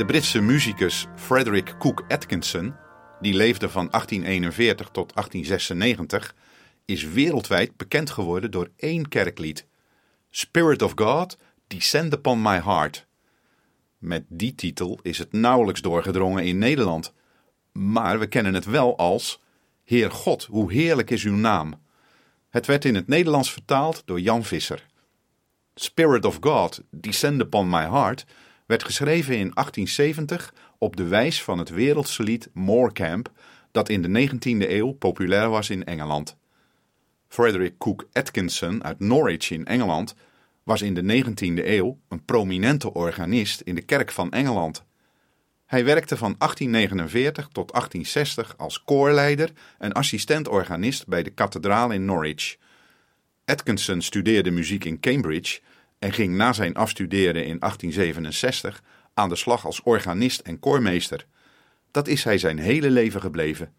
De Britse muzikus Frederick Cook Atkinson, die leefde van 1841 tot 1896, is wereldwijd bekend geworden door één kerklied: Spirit of God, Descend Upon My Heart. Met die titel is het nauwelijks doorgedrongen in Nederland, maar we kennen het wel als Heer God, hoe heerlijk is uw naam. Het werd in het Nederlands vertaald door Jan Visser. Spirit of God, Descend Upon My Heart werd geschreven in 1870 op de wijs van het wereldse lied Moorcamp, dat in de 19e eeuw populair was in Engeland. Frederick Cook Atkinson uit Norwich in Engeland was in de 19e eeuw een prominente organist in de kerk van Engeland. Hij werkte van 1849 tot 1860 als koorleider en assistent-organist bij de kathedraal in Norwich. Atkinson studeerde muziek in Cambridge en ging na zijn afstuderen in 1867 aan de slag als organist en koormeester. Dat is hij zijn hele leven gebleven.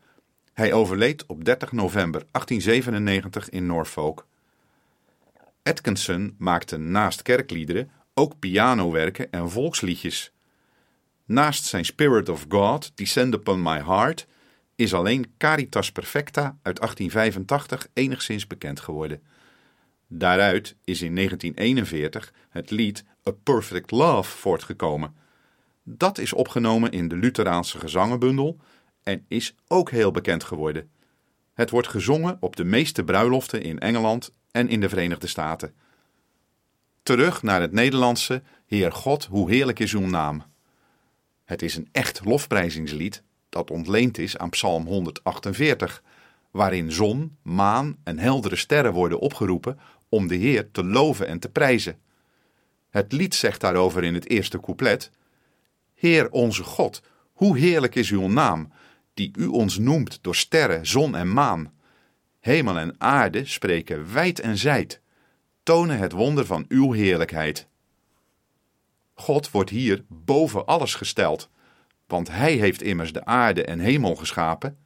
Hij overleed op 30 november 1897 in Norfolk. Atkinson maakte naast kerkliederen ook pianowerken en volksliedjes. Naast zijn Spirit of God, Descend Upon My Heart, is alleen Caritas Perfecta uit 1885 enigszins bekend geworden. Daaruit is in 1941 het lied A Perfect Love voortgekomen. Dat is opgenomen in de Lutheraanse gezangenbundel en is ook heel bekend geworden. Het wordt gezongen op de meeste bruiloften in Engeland en in de Verenigde Staten. Terug naar het Nederlandse Heer God, hoe heerlijk is uw naam. Het is een echt lofprijzingslied dat ontleend is aan Psalm 148, waarin zon, maan en heldere sterren worden opgeroepen om de Heer te loven en te prijzen. Het lied zegt daarover in het eerste couplet: Heer onze God, hoe heerlijk is uw naam, die u ons noemt door sterren, zon en maan. Hemel en aarde spreken wijd en zijd, tonen het wonder van uw heerlijkheid. God wordt hier boven alles gesteld, want Hij heeft immers de aarde en hemel geschapen,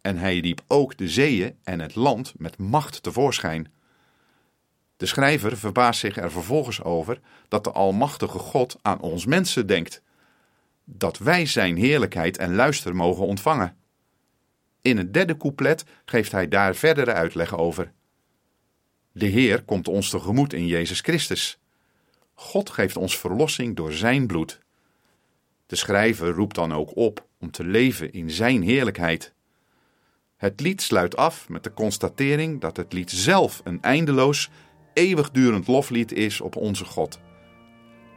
en Hij riep ook de zeeën en het land met macht tevoorschijn. De schrijver verbaast zich er vervolgens over dat de Almachtige God aan ons mensen denkt, dat wij Zijn heerlijkheid en luister mogen ontvangen. In het derde couplet geeft hij daar verdere uitleg over. De Heer komt ons tegemoet in Jezus Christus. God geeft ons verlossing door Zijn bloed. De schrijver roept dan ook op om te leven in Zijn heerlijkheid. Het lied sluit af met de constatering dat het lied zelf een eindeloos, eeuwigdurend loflied is op onze God.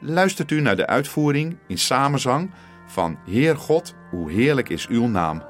Luistert u naar de uitvoering in samenzang van Heer God, hoe heerlijk is uw naam.